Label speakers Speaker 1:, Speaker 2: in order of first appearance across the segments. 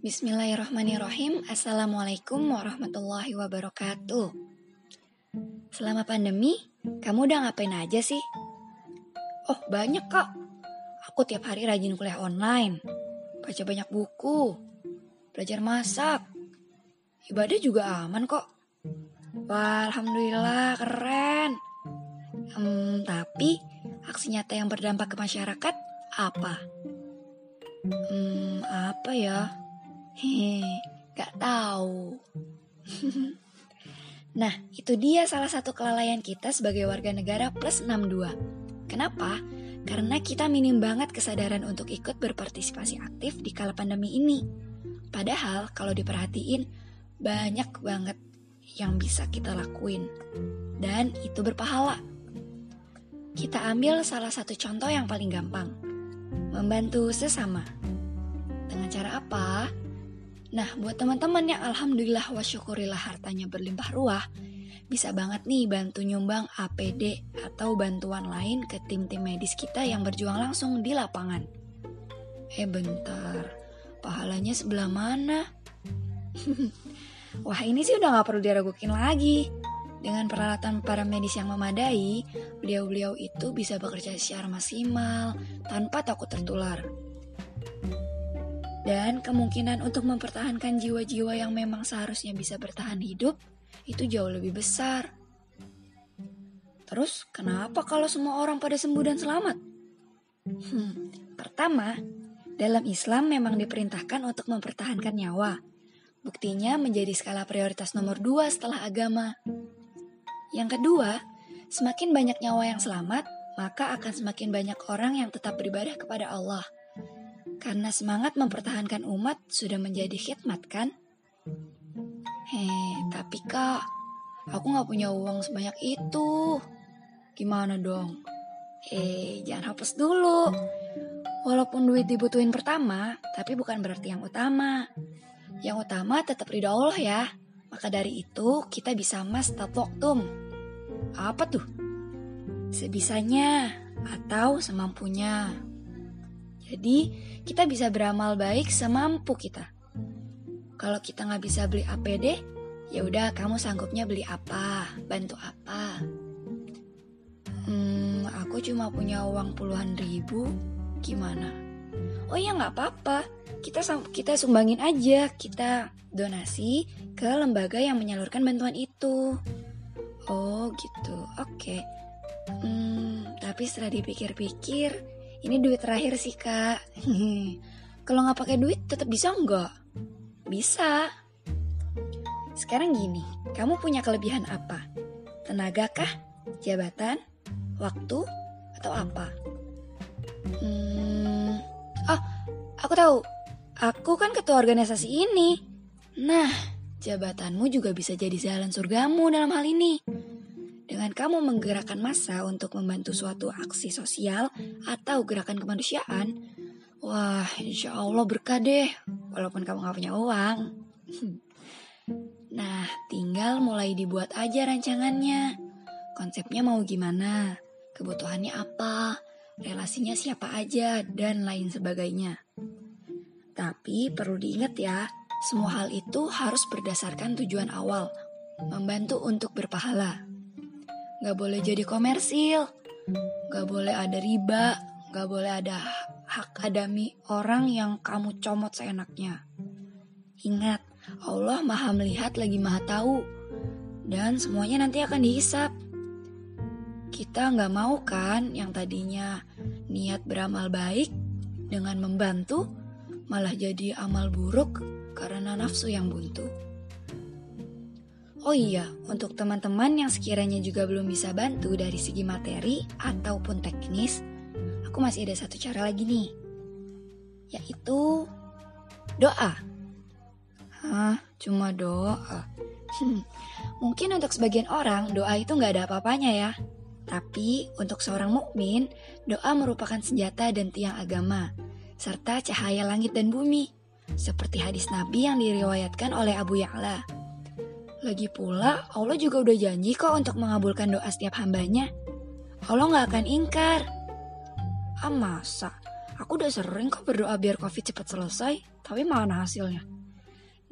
Speaker 1: Bismillahirrahmanirrahim Assalamualaikum warahmatullahi wabarakatuh Selama pandemi, kamu udah ngapain aja sih? Oh banyak kak Aku tiap hari rajin kuliah online Baca banyak buku Belajar masak Ibadah juga aman kok Wah, Alhamdulillah keren hmm, Tapi aksi nyata yang berdampak ke masyarakat apa? Hmm, apa ya? Hehe, gak tahu. nah, itu dia salah satu kelalaian kita sebagai warga negara plus 62. Kenapa? Karena kita minim banget kesadaran untuk ikut berpartisipasi aktif di kala pandemi ini. Padahal kalau diperhatiin, banyak banget yang bisa kita lakuin. Dan itu berpahala. Kita ambil salah satu contoh yang paling gampang. Membantu sesama. Dengan cara apa? Nah, buat teman-teman yang alhamdulillah wa syukurillah hartanya berlimpah ruah, bisa banget nih bantu nyumbang APD atau bantuan lain ke tim-tim medis kita yang berjuang langsung di lapangan. Eh bentar, pahalanya sebelah mana? Wah ini sih udah gak perlu diragukin lagi. Dengan peralatan para medis yang memadai, beliau-beliau itu bisa bekerja secara maksimal tanpa takut tertular dan kemungkinan untuk mempertahankan jiwa-jiwa yang memang seharusnya bisa bertahan hidup itu jauh lebih besar. Terus, kenapa kalau semua orang pada sembuh dan selamat? Hmm, pertama, dalam Islam memang diperintahkan untuk mempertahankan nyawa. Buktinya menjadi skala prioritas nomor dua setelah agama. Yang kedua, semakin banyak nyawa yang selamat, maka akan semakin banyak orang yang tetap beribadah kepada Allah – karena semangat mempertahankan umat sudah menjadi khidmat kan? Heh, tapi kak, aku gak punya uang sebanyak itu. Gimana dong? Eh, jangan hapus dulu. Walaupun duit dibutuhin pertama, tapi bukan berarti yang utama. Yang utama tetap ridho Allah ya. Maka dari itu kita bisa mas tatoktum. Apa tuh? Sebisanya atau semampunya. Jadi kita bisa beramal baik semampu kita. Kalau kita nggak bisa beli APD, ya udah kamu sanggupnya beli apa, bantu apa. Hmm, aku cuma punya uang puluhan ribu, gimana? Oh ya nggak apa-apa, kita kita sumbangin aja, kita donasi ke lembaga yang menyalurkan bantuan itu. Oh gitu, oke. Okay. Hmm, tapi setelah dipikir-pikir, ini duit terakhir sih kak. Kalau nggak pakai duit tetap bisa nggak? Bisa. Sekarang gini, kamu punya kelebihan apa? Tenaga kah? Jabatan? Waktu? Atau apa? Hmm, oh, aku tahu. Aku kan ketua organisasi ini. Nah, jabatanmu juga bisa jadi jalan surgamu dalam hal ini. Dengan kamu menggerakkan massa untuk membantu suatu aksi sosial atau gerakan kemanusiaan, wah insya Allah berkah deh, walaupun kamu gak punya uang. Nah, tinggal mulai dibuat aja rancangannya. Konsepnya mau gimana, kebutuhannya apa, relasinya siapa aja, dan lain sebagainya. Tapi perlu diingat ya, semua hal itu harus berdasarkan tujuan awal, membantu untuk berpahala. Gak boleh jadi komersil. Gak boleh ada riba. Gak boleh ada hak adami orang yang kamu comot seenaknya. Ingat, Allah maha melihat lagi maha tahu. Dan semuanya nanti akan dihisap. Kita nggak mau kan yang tadinya niat beramal baik dengan membantu malah jadi amal buruk karena nafsu yang buntu. Oh iya, untuk teman-teman yang sekiranya juga belum bisa bantu dari segi materi ataupun teknis, aku masih ada satu cara lagi nih, yaitu doa. Hah, cuma doa? Hmm, mungkin untuk sebagian orang doa itu nggak ada apa-apanya ya. Tapi untuk seorang mukmin, doa merupakan senjata dan tiang agama, serta cahaya langit dan bumi, seperti hadis Nabi yang diriwayatkan oleh Abu Ya'la. Lagi pula, Allah juga udah janji kok untuk mengabulkan doa setiap hambanya. Allah gak akan ingkar. Ah masa? Aku udah sering kok berdoa biar covid cepat selesai. tapi mana hasilnya?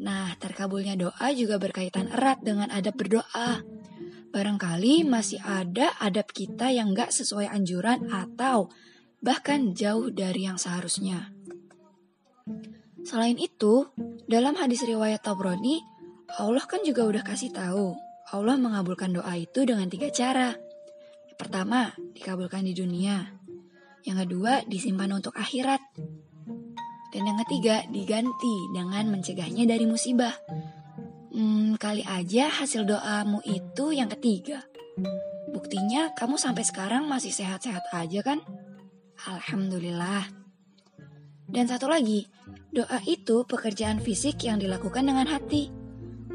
Speaker 1: Nah, terkabulnya doa juga berkaitan erat dengan adab berdoa. Barangkali masih ada adab kita yang gak sesuai anjuran atau bahkan jauh dari yang seharusnya. Selain itu, dalam hadis riwayat Tabrani, Allah kan juga udah kasih tahu, Allah mengabulkan doa itu dengan tiga cara. Yang pertama, dikabulkan di dunia. Yang kedua, disimpan untuk akhirat. Dan yang ketiga, diganti dengan mencegahnya dari musibah. Hmm, kali aja hasil doamu itu yang ketiga. Buktinya kamu sampai sekarang masih sehat-sehat aja kan? Alhamdulillah. Dan satu lagi, doa itu pekerjaan fisik yang dilakukan dengan hati.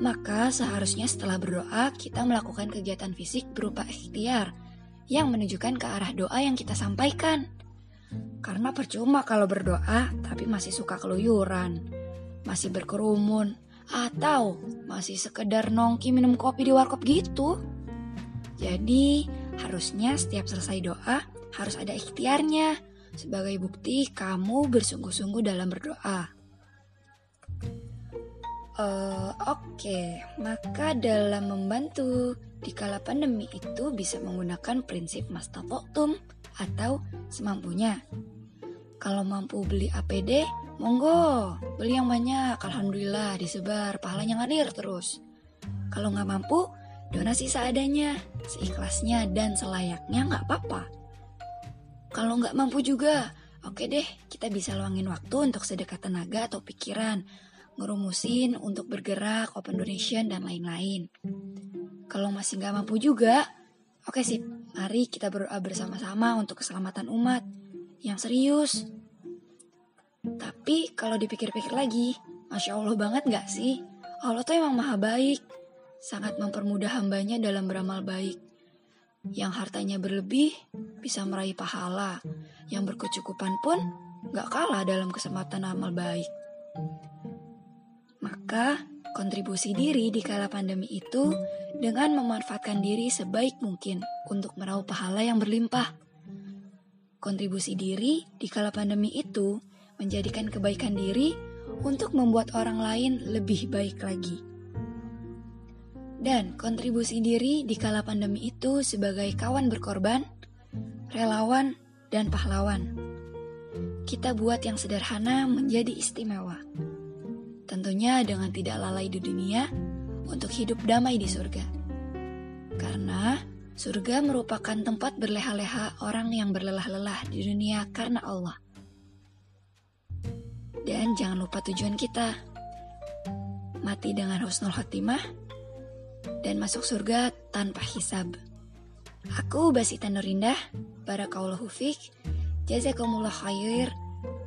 Speaker 1: Maka seharusnya setelah berdoa kita melakukan kegiatan fisik berupa ikhtiar yang menunjukkan ke arah doa yang kita sampaikan. Karena percuma kalau berdoa tapi masih suka keluyuran, masih berkerumun, atau masih sekedar nongki minum kopi di warkop gitu. Jadi harusnya setiap selesai doa harus ada ikhtiarnya sebagai bukti kamu bersungguh-sungguh dalam berdoa. Uh, Oke, okay. maka dalam membantu di kala pandemi itu bisa menggunakan prinsip mastatoktum atau semampunya. Kalau mampu beli APD, monggo, beli yang banyak. Alhamdulillah disebar, pahalanya ngalir terus. Kalau nggak mampu, donasi seadanya, seikhlasnya dan selayaknya nggak apa-apa. Kalau nggak mampu juga, oke deh, kita bisa luangin waktu untuk sedekah tenaga atau pikiran, ngerumusin untuk bergerak, open donation, dan lain-lain. Kalau masih nggak mampu juga, Oke sih, mari kita berdoa bersama-sama untuk keselamatan umat yang serius. Tapi kalau dipikir-pikir lagi, Masya Allah banget gak sih? Allah tuh emang maha baik, sangat mempermudah hambanya dalam beramal baik. Yang hartanya berlebih bisa meraih pahala, yang berkecukupan pun gak kalah dalam kesempatan amal baik. Maka kontribusi diri di kala pandemi itu dengan memanfaatkan diri sebaik mungkin untuk meraup pahala yang berlimpah. Kontribusi diri di kala pandemi itu menjadikan kebaikan diri untuk membuat orang lain lebih baik lagi. Dan kontribusi diri di kala pandemi itu sebagai kawan berkorban, relawan, dan pahlawan. Kita buat yang sederhana menjadi istimewa. Tentunya dengan tidak lalai di dunia, untuk hidup damai di surga. Karena surga merupakan tempat berleha-leha orang yang berlelah-lelah di dunia karena Allah. Dan jangan lupa tujuan kita. Mati dengan husnul khotimah dan masuk surga tanpa hisab. Aku Basita Nurindah, Barakallahu Fik, Jazakumullah khair.